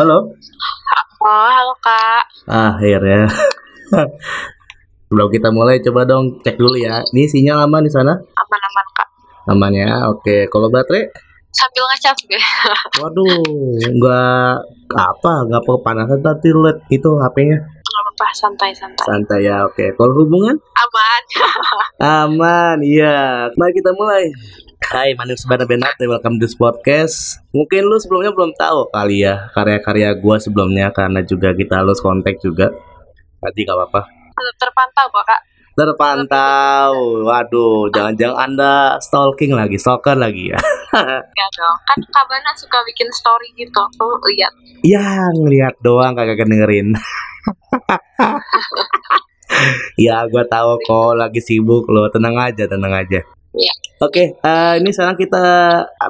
Halo. Oh, halo Kak. Akhirnya. Sebelum kita mulai, coba dong cek dulu ya. Ini sinyal aman di sana? Aman-aman Kak. Aman ya. Oke. Kalau baterai? Sambil ngecas gue. Waduh, nggak apa, nggak kepanasan tadi LED itu HP-nya. Gak apa-apa, santai-santai. Santai ya. Oke. Kalau hubungan? Aman. Aman, iya. Mari kita mulai. Hai, my name is Bana Benat welcome to this podcast. Mungkin lu sebelumnya belum tahu kali ya karya-karya gua sebelumnya karena juga kita harus kontak juga. Tadi gak apa-apa. Terpantau kok Kak. Terpantau. Waduh, jangan-jangan Anda stalking lagi, stalker lagi ya. Ya dong. Kan Kak Bana suka bikin story gitu. Aku lihat. ya, ngeliat doang kagak dengerin. ya, gua tahu kok lagi sibuk lo. Tenang aja, tenang aja. Iya. Oke, eh, ini sekarang kita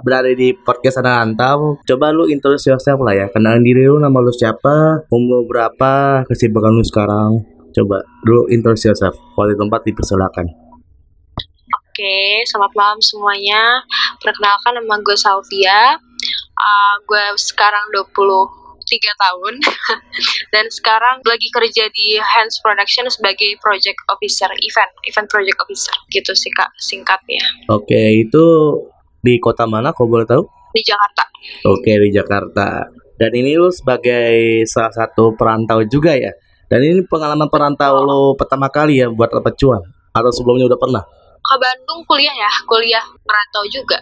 berada di podcast Anak Rantau. Coba lu introduce yourself lah ya. Kenalin diri lu, nama lu siapa, umur berapa, kesibukan lu sekarang. Coba dulu introduce yourself. Kalau di tempat dipersilakan. Oke, selamat malam semuanya. Perkenalkan nama gue Salvia. Uh, gue sekarang 23 tahun dan sekarang lagi kerja di Hands Production sebagai project officer event, event project officer gitu sih kak singkatnya Oke, itu di kota mana kalau boleh tahu? di Jakarta. Oke, di Jakarta. Dan ini lu sebagai salah satu perantau juga ya. Dan ini pengalaman perantau lu pertama kali ya buat dapat cuan atau sebelumnya udah pernah? Ke Bandung kuliah ya, kuliah merantau juga.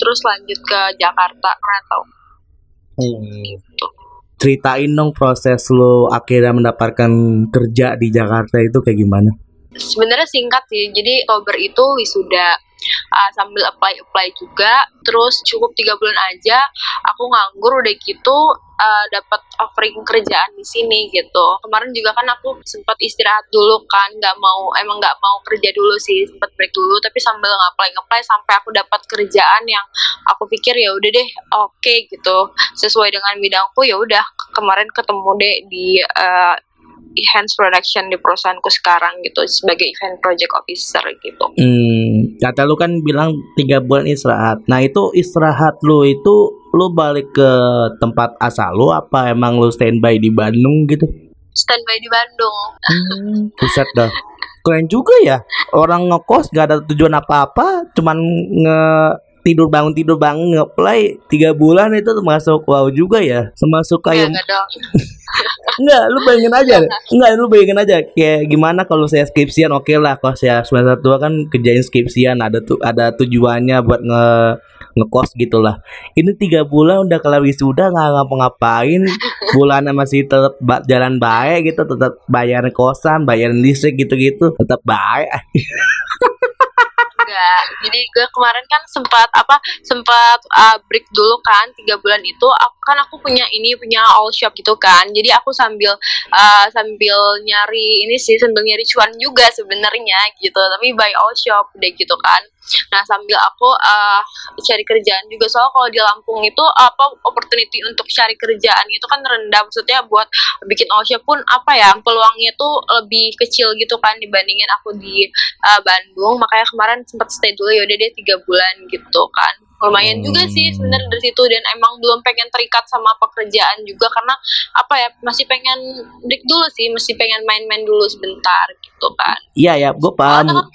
Terus lanjut ke Jakarta merantau gitu. Ceritain dong proses lu akhirnya mendapatkan kerja di Jakarta itu kayak gimana? sebenarnya singkat sih jadi Oktober itu wisuda uh, sambil apply apply juga. Terus cukup tiga bulan aja aku nganggur udah gitu uh, dapat offering kerjaan di sini gitu. Kemarin juga kan aku sempat istirahat dulu kan nggak mau emang nggak mau kerja dulu sih sempat break dulu. Tapi sambil ngapply ngapply sampai aku dapat kerjaan yang aku pikir ya udah deh oke gitu. Sesuai dengan bidangku ya udah kemarin ketemu deh di uh, Hands Production di perusahaanku sekarang gitu sebagai event project officer gitu. Hmm, kata lu kan bilang tiga bulan istirahat. Nah itu istirahat lu itu lu balik ke tempat asal lu apa emang lu standby di Bandung gitu? Standby di Bandung. Buset dah. Keren juga ya. Orang ngekos gak ada tujuan apa-apa, cuman nge tidur bangun tidur bangun ngeplay tiga bulan itu termasuk wow juga ya termasuk Ya kayak. Enggak, lu bayangin aja. Enggak, lu bayangin aja kayak gimana kalau saya skripsian oke lah kalau saya semester tua kan kerjain skripsian ada tuh ada tujuannya buat nge ngekos gitulah. Ini tiga bulan udah kelar wisuda nggak ngapa-ngapain, bulannya masih tetap ba- jalan baik gitu, tetap bayar kosan, bayar listrik gitu-gitu, tetap baik. Enggak. Jadi gue kemarin kan sempat apa sempat uh, break dulu kan tiga bulan itu. Aku kan aku punya ini punya all shop gitu kan. Jadi aku sambil uh, sambil nyari ini sih sambil nyari cuan juga sebenarnya gitu. Tapi buy all shop udah gitu kan. Nah sambil aku uh, cari kerjaan juga. Soal kalau di Lampung itu apa opportunity untuk cari kerjaan itu kan rendah. Maksudnya buat bikin shop pun apa ya peluangnya tuh lebih kecil gitu kan dibandingin aku di uh, Bandung. Makanya kemarin sempat stay dulu. Ya udah deh tiga bulan gitu kan lumayan juga sih Hmm. sebenarnya dari situ dan emang belum pengen terikat sama pekerjaan juga karena apa ya masih pengen break dulu sih masih pengen main-main dulu sebentar gitu kan Iya ya, gue paham. Soalnya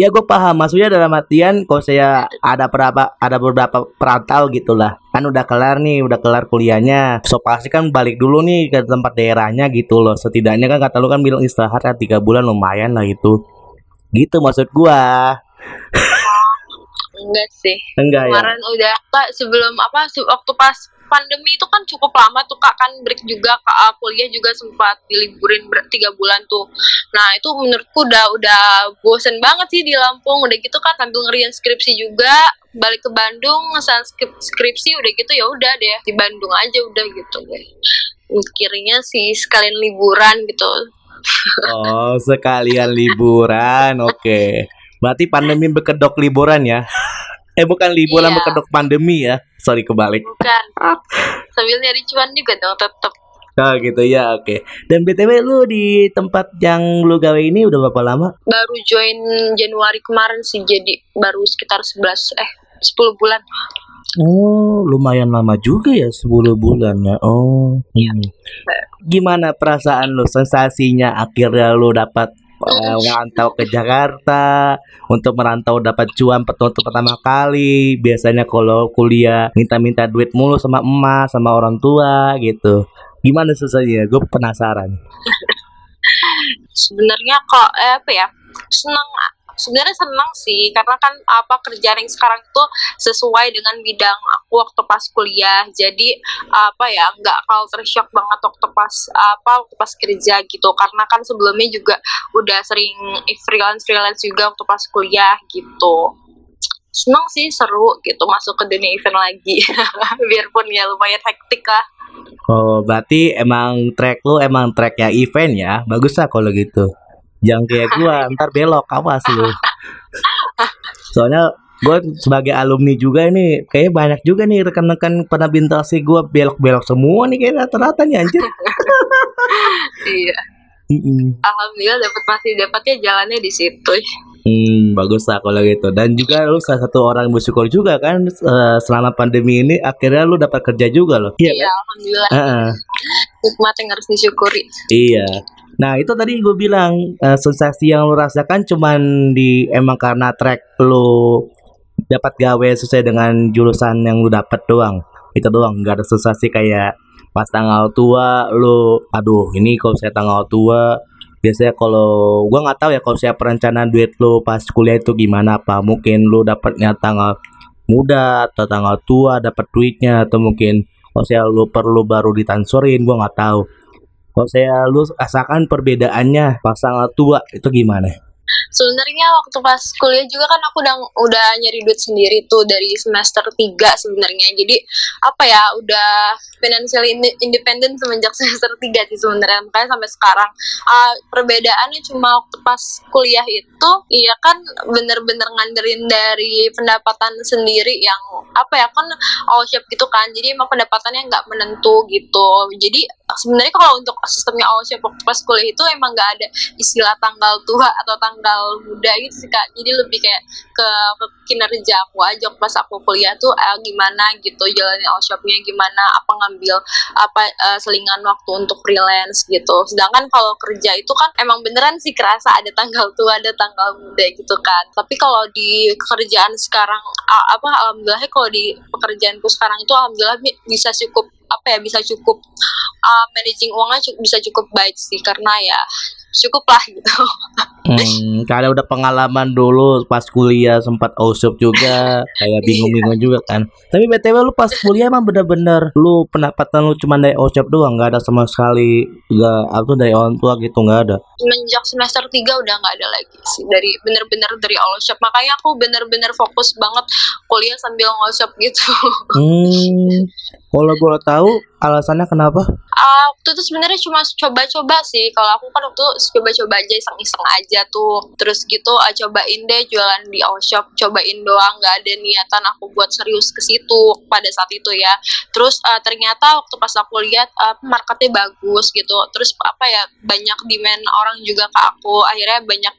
Ya gue paham. Maksudnya dalam artian kalau saya ada berapa ada beberapa perantau gitulah. Kan udah kelar nih, udah kelar kuliahnya. So pasti kan balik dulu nih ke tempat daerahnya gitu loh. Setidaknya kan kata lu kan bilang istirahat kan tiga bulan lumayan lah itu. Gitu maksud gua. Enggak sih Enggak ya. kemarin udah Kak, sebelum apa waktu pas pandemi itu kan cukup lama tuh kak kan break juga kak ah, kuliah juga sempat diliburin tiga bulan tuh nah itu menurutku udah udah bosen banget sih di Lampung udah gitu kan sambil ngerian skripsi juga balik ke Bandung ngesan skrip- skripsi udah gitu ya udah deh di Bandung aja udah gitu mikirnya sih sekalian liburan gitu Oh, sekalian liburan. Oke. Berarti pandemi berkedok liburan ya. Eh bukan liburan Iya. berkedok pandemi ya. Sorry kebalik. bukan sambil nyari cuan juga dong tetep Oh gitu ya, oke. Dan BTW lu di tempat yang lu gawe ini udah berapa lama? baru join Januari kemarin sih jadi baru sekitar 11 eh 10 bulan Oh, lumayan lama juga ya 10 bulan ya. Oh. Iya. hmm. Gimana perasaan lu, sensasinya akhirnya lu dapat merantau ke Jakarta untuk merantau dapat cuan untuk pertama kali. Biasanya kalau kuliah minta-minta duit mulu sama emak, sama orang tua gitu. Gimana susahnya? Gue penasaran. sebenarnya kok eh, apa ya senang sebenarnya senang sih karena kan apa kerjaan yang sekarang itu sesuai dengan bidang aku waktu pas kuliah jadi apa ya nggak culture shock banget waktu pas apa waktu pas kerja gitu karena kan sebelumnya juga udah sering freelance freelance juga waktu pas kuliah gitu senang sih seru gitu masuk ke dunia event lagi biarpun ya lumayan hektik lah Oh, berarti emang track lu emang track ya event ya. Bagus lah kalau gitu. Jangan kayak gua, ntar belok awas lu. Soalnya gue sebagai alumni juga nih, kayaknya banyak juga nih rekan-rekan pernah bintasi gue belok-belok semua nih kayak rata-rata nih anjir. iya Mm-mm. alhamdulillah dapat masih dapatnya jalannya di situ Hmm, bagus lah kalau gitu. Dan juga lu salah satu orang bersyukur juga kan eh, selama pandemi ini akhirnya lu dapat kerja juga loh. Iya iya kan? alhamdulillah Heeh. nikmat yang harus disyukuri Iya. Nah itu tadi gue bilang eh, sensasi yang lu rasakan cuman di emang karena track lu dapat gawe sesuai dengan jurusan yang lu dapat doang. Itu doang, nggak ada sensasi kayak pas tanggal tua lu, aduh ini kalau saya tanggal tua biasanya kalau gua nggak tahu ya kalau saya perencanaan duit lu pas kuliah itu gimana apa mungkin lu dapatnya tanggal muda atau tanggal tua dapat duitnya atau mungkin kalau saya lu perlu baru ditansorin gua nggak tahu kalau saya lu rasakan perbedaannya pas tanggal tua itu gimana? Sebenarnya waktu pas kuliah juga kan aku udah udah nyari duit sendiri tuh dari semester 3 sebenarnya. Jadi apa ya udah financial inde- independent semenjak semester 3 sih sebenarnya. Makanya sampai sekarang. Ah, perbedaannya cuma waktu pas kuliah itu iya kan bener-bener nganderin dari pendapatan sendiri yang apa ya kan all shop gitu kan. Jadi emang pendapatannya nggak menentu gitu. Jadi sebenarnya kalau untuk sistemnya all shop pas kuliah itu emang nggak ada istilah tanggal tua atau tanggal muda gitu sih kak. Jadi lebih kayak ke, ke kinerja aku aja pas aku kuliah tuh eh, gimana gitu jalanin all shopnya gimana apa ngambil apa eh, selingan waktu untuk freelance gitu. Sedangkan kalau kerja itu kan emang beneran sih kerasa ada tanggal tua ada tanggal muda gitu kan tapi kalau di kerjaan sekarang apa alhamdulillah kalau di pekerjaanku sekarang itu alhamdulillah bi- bisa cukup apa ya bisa cukup uh, managing uangnya cu- bisa cukup baik sih. Karena ya cukup lah gitu Hmm, karena udah pengalaman dulu pas kuliah sempat shop juga kayak bingung-bingung juga kan. Tapi btw lu pas kuliah emang bener-bener lu pendapatan lu cuma dari shop doang nggak ada sama sekali nggak apa dari orang tua gitu nggak ada. semenjak semester 3 udah nggak ada lagi sih dari bener-bener dari all shop makanya aku bener-bener fokus banget kuliah sambil shop gitu Hmm, kalau gua tahu alasannya kenapa? Ah, waktu itu sebenarnya cuma coba-coba sih. Kalau aku kan waktu coba-coba aja, iseng-iseng aja tuh. Terus gitu ah, cobain deh jualan di all shop, cobain doang, nggak ada niatan aku buat serius ke situ pada saat itu ya. Terus ah, ternyata waktu pas aku lihat ah, marketnya bagus gitu. Terus apa ya banyak demand orang juga ke aku. Akhirnya banyak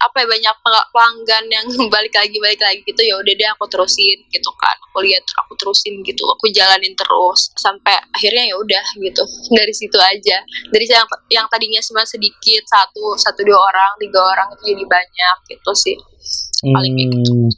apa ya banyak pel- pelanggan yang balik lagi balik lagi gitu. Ya udah deh aku terusin gitu kan. Aku lihat aku terusin gitu. Aku jalanin terus sampai akhirnya ya udah gitu dari situ aja dari yang yang tadinya cuma sedikit satu satu dua orang tiga orang itu jadi banyak gitu sih Paling kayak Hmm,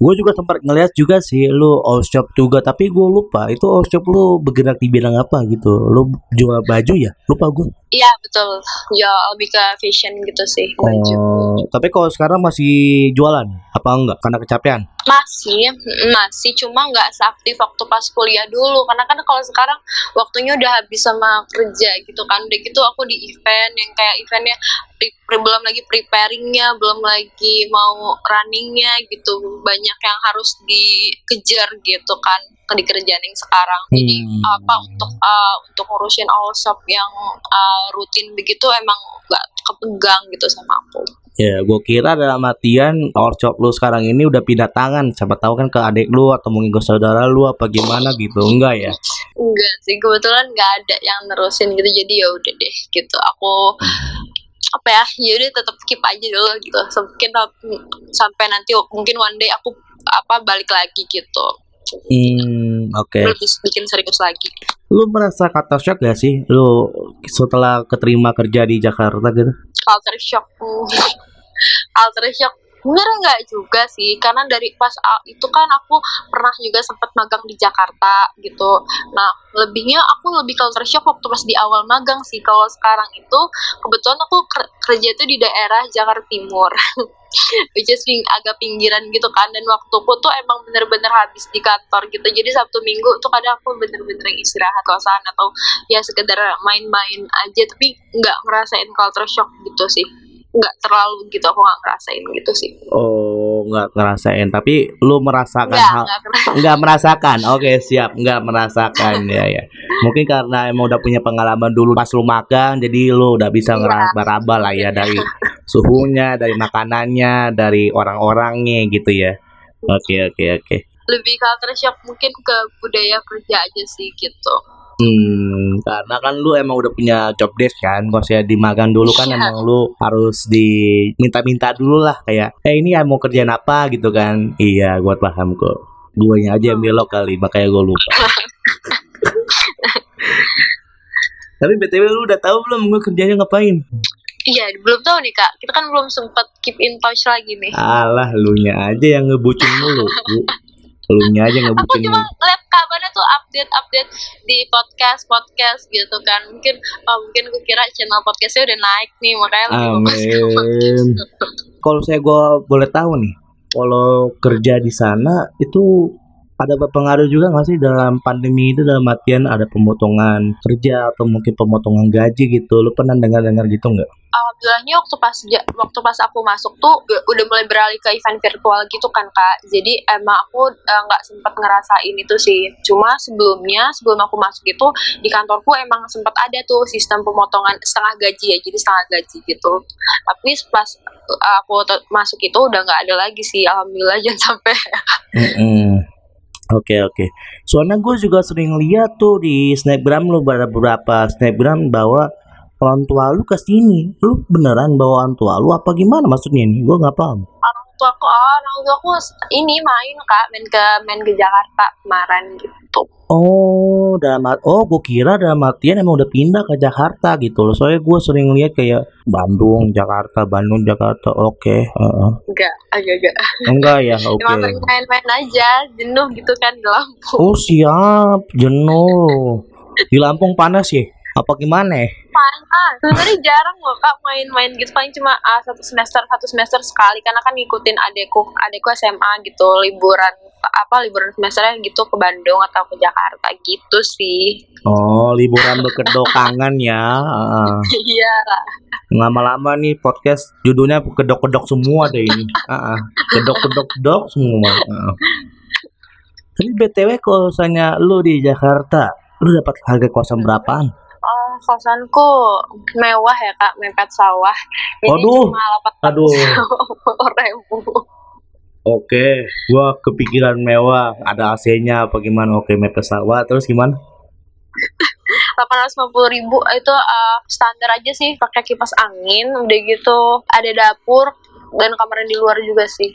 gue juga sempat ngeliat juga sih lu all shop juga tapi gue lupa itu all shop lu bergerak di bidang apa gitu. Lu jual baju ya? Lupa gue. iya betul ya lebih ke fashion gitu sih baju Oh, tapi kalau sekarang masih jualan apa enggak? Karena kecapean. Masih mm, masih. Cuma nggak seaktif waktu pas kuliah dulu. Karena kan kalau sekarang waktunya udah habis sama kerja gitu kan. Udah gitu aku di event yang kayak eventnya pre- pre- belum lagi preparingnya belum lagi mau runningnya gitu. Banyak yang harus dikejar gitu kan di kerjaan yang sekarang jadi Hmm. apa untuk uh, untuk ngurusin all shop yang uh, rutin begitu emang nggak kepegang gitu sama aku Ya, gue kira dalam artian all shop lu sekarang ini udah pindah tangan. Siapa tahu kan ke adik lu atau mungkin ke saudara lu apa gimana gitu. Enggak ya? Enggak sih, kebetulan nggak ada yang nerusin gitu, jadi ya udah deh gitu. Aku apa ya, ya udah tetap keep aja dulu gitu. Mungkin sampai nanti mungkin one day aku apa balik lagi gitu. Hmm, oke. lebih bikin serius lagi Lu merasa kata shock gak sih? Lu setelah keterima kerja di Jakarta gitu? culture shock culture shock Bener nggak juga sih, karena dari pas itu kan aku pernah juga sempat magang di Jakarta gitu. Nah, lebihnya aku lebih culture shock waktu pas di awal magang sih. Kalau sekarang itu kebetulan aku ker- kerja itu di daerah Jakarta Timur, which is agak pinggiran gitu kan. Dan waktuku tuh emang bener-bener habis di kantor gitu. Jadi Sabtu Minggu tuh kadang aku bener-bener istirahat kosan atau ya sekedar main-main aja, tapi nggak ngerasain culture shock gitu sih nggak terlalu gitu aku nggak ngerasain gitu sih Oh, nggak ngerasain, tapi lu merasakan nggak hal nggak merasakan. Oke, siap, nggak merasakan ya ya. Mungkin karena emang udah punya pengalaman dulu pas lu magang, jadi lu udah bisa Iya. ngeraba lah ya dari suhunya, dari makanannya, dari orang-orangnya gitu ya. Oke, oke, oke. lebih culture shock mungkin ke budaya kerja aja sih gitu Hmm, karena kan lu emang udah punya job desk kan, kalau saya di magang dulu kan Iya. emang lu harus diminta-minta dulu lah kayak, eh ini ya mau kerjaan apa gitu kan? Iya, gua paham kok. Guanya aja yang belok kali, makanya gua lupa. Tapi btw lu udah tahu belum gue kerjanya ngapain? iya belum tahu nih kak kita kan belum sempat keep in touch lagi nih Alah, lu nya aja yang ngebucin mulu. Lu nya aja aku ngebucin cuma mulu. lihat kabarnya tuh update update di podcast podcast gitu kan mungkin oh, mungkin gue kira channel podcastnya udah naik nih makanya Amin. Kalau saya gua boleh tahu nih, kalau kerja di sana itu ada berpengaruh juga nggak sih dalam pandemi itu dalam artian ada pemotongan kerja atau mungkin pemotongan gaji gitu? Lu pernah dengar-dengar gitu nggak? alhamdulillahnya waktu pas waktu pas aku masuk tuh udah mulai beralih ke event virtual gitu kan kak jadi emang aku eh, nggak sempat ngerasain itu sih cuma sebelumnya sebelum aku masuk itu di kantorku emang sempat ada tuh sistem pemotongan setengah gaji ya jadi setengah gaji gitu tapi pas eh, aku masuk itu udah nggak ada lagi sih alhamdulillah jangan sampai. Oke oke. Soalnya gue juga sering lihat tuh di snapgram lu beberapa snapgram bahwa orang tua lu ke sini. Lu beneran bawa orang tua lu apa gimana maksudnya ini? Gue nggak paham. orang tua aku oh, orang tua aku ini main kak main ke main ke Jakarta kemarin gitu Oh, dalam oh, gue kira dalam artian emang udah pindah ke Jakarta gitu loh. Soalnya gue sering lihat kayak Bandung, Jakarta, Bandung, Jakarta. Oke, heeh. enggak agak-agak enggak ya, oke. Emang sering main-main aja, jenuh gitu kan di Lampung. Oh siap, jenuh. Di Lampung panas ya? Apa gimana? ya? Panas. Sebenarnya jarang loh kak main-main gitu. Paling cuma ah, satu semester satu semester sekali karena kan ngikutin adekku adekku SMA gitu liburan apa liburan semesternya gitu ke Bandung atau ke Jakarta gitu sih. Oh, liburan bekedok kangen ya. Iya. Lama-lama nih podcast judulnya kedok-kedok semua deh ini. Heeh. Kedok-kedok-kedok semua. Heeh. Tapi BTW kalau misalnya lu di Jakarta, lu dapat harga kosan berapaan? Kosanku mewah ya kak, mepet sawah. Jadi Waduh. cuma Aduh. ribu. Oke, gua kepikiran mewah, ada AC-nya apa gimana? Oke, mepet sawah, terus gimana? 850 ribu itu uh, standar aja sih pakai kipas angin udah gitu ada dapur dan kamar di luar juga sih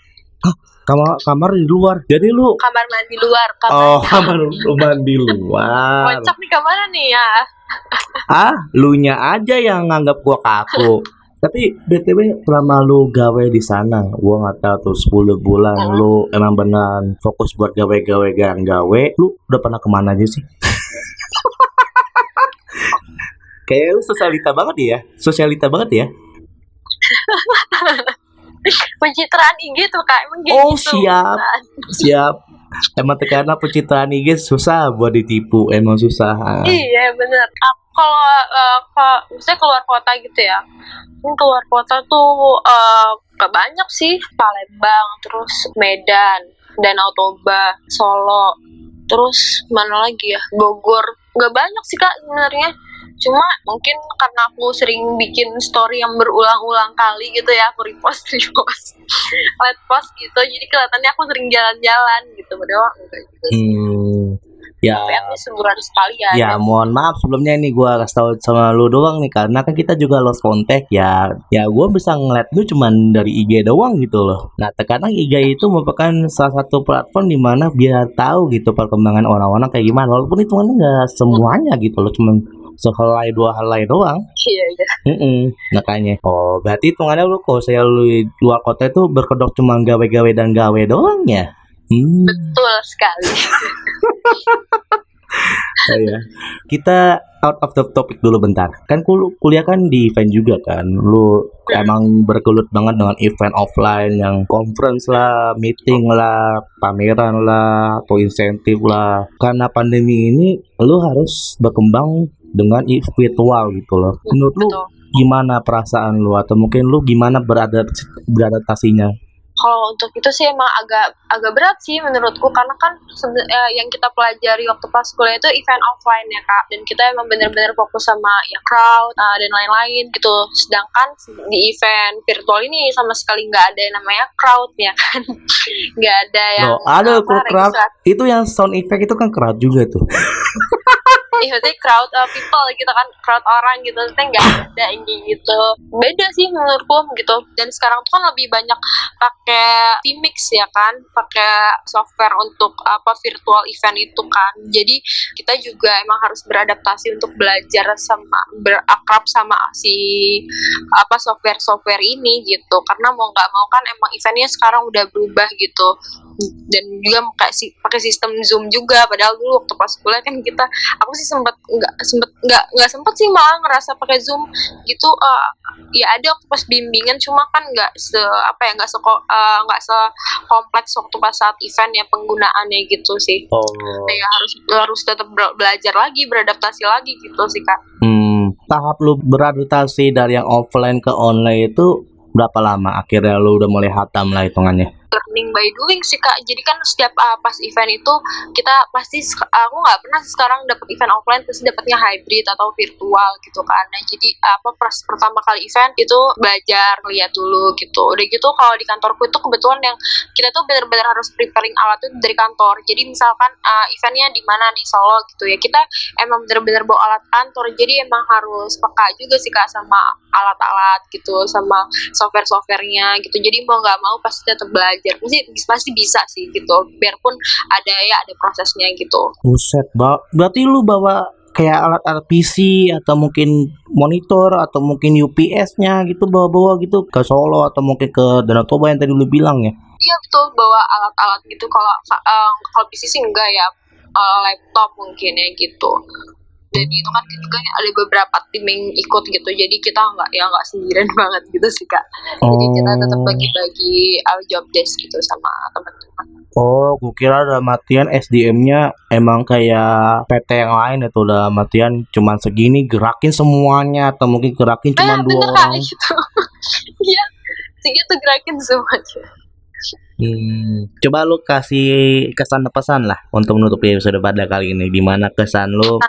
Kamar kamar di luar. Jadi lu kamar mandi luar kamar Oh, kamar rumah di luar. kocak nih kamar nih ya Ah, lu nya aja yang nganggap gua kaku. Tapi BTW selama lu gawe di sana, gua nggak tahu tuh 10 bulan Hmm. lu emang beneran fokus buat gawe-gawe gang gawe, lu udah pernah ke mana aja sih? Kayak lu sosialita banget ya, sosialita banget ya. pencitraan IG tuh kak emang Oh, gitu siap. Siap. Emang karena pencitraan IG susah buat ditipu, emang susah. Ah. iya bener. Kalau uh, misalnya keluar kota gitu ya. Keluar kota tuh uh, banyak sih. Palembang terus Medan Danau Toba Solo. Terus mana lagi ya? Bogor. Gak banyak sih kak sebenarnya cuma mungkin karena aku sering bikin story yang berulang-ulang kali gitu ya aku repost repost let post gitu jadi kelihatannya aku sering jalan-jalan gitu padahal enggak gitu Hmm, Ya. tapi least sebulan sekali ya Ya mohon maaf sebelumnya ini gua kasih tahu sama lu doang nih karena kan kita juga lost contact ya. Ya gua bisa ngeliat lu cuman dari IG doang gitu loh. Nah terkadang IG itu merupakan salah satu platform di mana biar tahu gitu perkembangan orang-orang kayak gimana. Walaupun itu kan nggak semuanya gitu loh, cuman sehelai dua helai doang. iya iya Mm-mm, makanya. Oh berarti hitungannya lu kalau saya lu luar kota itu berkedok cuma gawe-gawe dan gawe doang ya? Hmm. betul sekali Oh ya. Kita out of the topic dulu bentar. Kan kul kuliah kan di event juga kan. Lu emang bergelut banget dengan event offline yang conference lah, meeting lah, pameran lah, atau insentif lah. Karena pandemi ini lu harus berkembang dengan virtual gitu loh. Menurut lu betul gimana perasaan lu atau mungkin lu gimana beradaptasi beradaptasinya? kalau untuk itu sih emang agak agak berat sih menurutku karena kan eh, yang kita pelajari waktu pas kuliah itu event offline ya kak dan kita emang bener-bener fokus sama ya crowd ah, dan lain-lain gitu sedangkan di event virtual ini sama sekali nggak ada yang namanya crowd ya kan nggak ada yang Loh, ada apa, kok crowd. registrasi. Itu yang sound effect itu kan crowd juga tuh. Maksudnya crowd uh, people gitu kan, crowd orang gitu, maksudnya nggak ada gitu. Beda sih menurutku gitu. Dan sekarang tuh kan lebih banyak pakai Teamix ya kan, pakai software untuk apa virtual event itu kan. Jadi kita juga emang harus beradaptasi untuk belajar sama berakrab sama si apa software-software ini gitu. Karena mau nggak mau kan emang eventnya sekarang udah berubah gitu dan juga pakai si pakai sistem zoom juga padahal dulu waktu pas kuliah kan kita aku sih sempat nggak sempet nggak nggak sempet sih malah ngerasa pakai zoom gitu eh, ya ada waktu pas bimbingan cuma kan nggak se apa ya nggak se eh, nggak se kompleks waktu pas saat event ya penggunaannya gitu sih Oh. ya harus harus tetap be- belajar lagi beradaptasi lagi gitu sih kak Hmm, tahap lu beradaptasi dari yang offline ke online itu berapa lama? Akhirnya lu udah mulai hatam lah hitungannya. Learning by doing sih kak. Jadi kan setiap uh, pas event itu kita pasti aku nggak pernah sekarang dapat event offline pasti dapatnya hybrid atau virtual gitu kan. Nah jadi apa pas pertama kali event itu belajar lihat dulu gitu. Udah gitu kalau di kantorku itu kebetulan yang kita tuh benar-benar harus preparing alat itu dari kantor. Jadi misalkan uh, eventnya di mana? Di Solo gitu ya. Kita emang benar-benar bawa alat kantor jadi emang harus peka juga sih kak sama alat-alat gitu sama software-softwarenya gitu. Jadi mau nggak mau pasti tetap belajar pasti pasti bisa sih gitu. Biarpun ada ya ada prosesnya gitu. Buset, ba berarti lu bawa kayak alat-alat PC atau mungkin monitor atau mungkin UPS-nya gitu bawa-bawa gitu ke Solo atau mungkin ke Danau Toba yang tadi lu bilang ya. iya betul. Bawa alat-alat gitu. Kalau uh, kalau PC sih enggak ya. Uh, laptop mungkin ya gitu dan itu kan juga ada beberapa tim yang ikut gitu. Jadi kita nggak ya nggak sendirian banget gitu sih kak. Jadi kita tetap bagi-bagi uh, job desk gitu sama teman-teman. Oh, gue kira dalam artian SDM-nya emang kayak PT yang lain itu dalam artian cuman segini gerakin semuanya atau mungkin gerakin cuma Eh, dua bener orang. kak gitu. Iya segitu gerakin semuanya. Hmm, coba lu kasih kesan pesan lah untuk menutup episode pada kali ini. Gimana kesan lu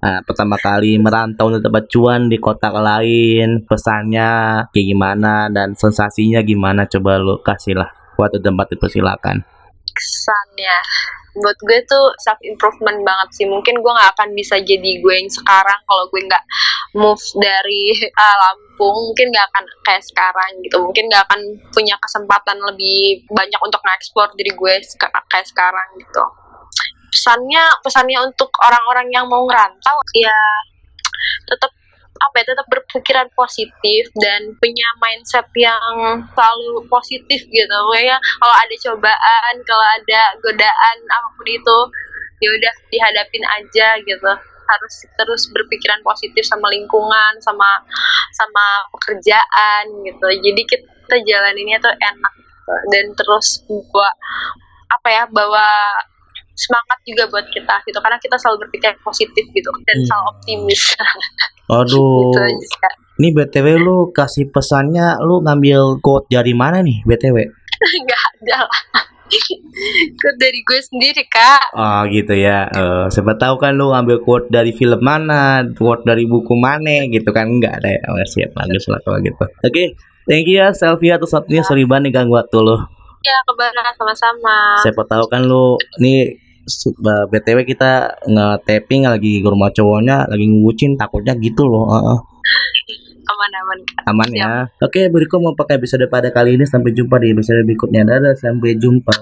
ah, pertama kali merantau untuk dapat cuan di kota lain, pesannya kayak gimana dan sensasinya gimana? Coba lu kasih lah. Waktu tempat dipersilakan. kesannya buat gue tuh self improvement banget sih mungkin gue nggak akan bisa jadi gue yang sekarang kalau gue nggak move dari uh, Lampung mungkin nggak akan kayak sekarang gitu mungkin nggak akan punya kesempatan lebih banyak untuk nge-explore diri gue kayak sekarang gitu pesannya pesannya untuk orang-orang yang mau ngerantau ya tetap apa ya tetap berpikiran positif dan punya mindset yang selalu positif gitu. Kayak kalau ada cobaan kalau ada godaan apa pun itu ya udah dihadapin aja gitu. Harus terus berpikiran positif sama lingkungan sama sama pekerjaan gitu. Jadi kita jalaninnya tuh enak gitu. dan terus bawa apa ya bawa semangat juga buat kita gitu. Karena kita selalu berpikir positif gitu. Dan Hmm. selalu optimis. Aduh, gitu aja ini BTW lu kasih pesannya lu ngambil quote dari mana nih BTW? nggak ada lah. Ikut dari gue sendiri kak. Oh gitu ya. Eh, siapa tahu kan lu ngambil quote dari film mana, quote dari buku mana gitu kan. Enggak ada ya. Oh, siap. Bagus lah kalau gitu. Oke, thank you ya Selvia atas waktunya sorry banget nih ganggu waktu lu. ya kebenaran sama-sama. Siapa tahu kan lu nih btw kita nge-tapping lagi ke rumah cowoknya lagi ngucin takutnya gitu loh Heeh. aman-aman kak. Aman Siap. ya oke berikut mau pakai episode pada kali ini. Sampai jumpa di episode berikutnya. Dadah sampai jumpa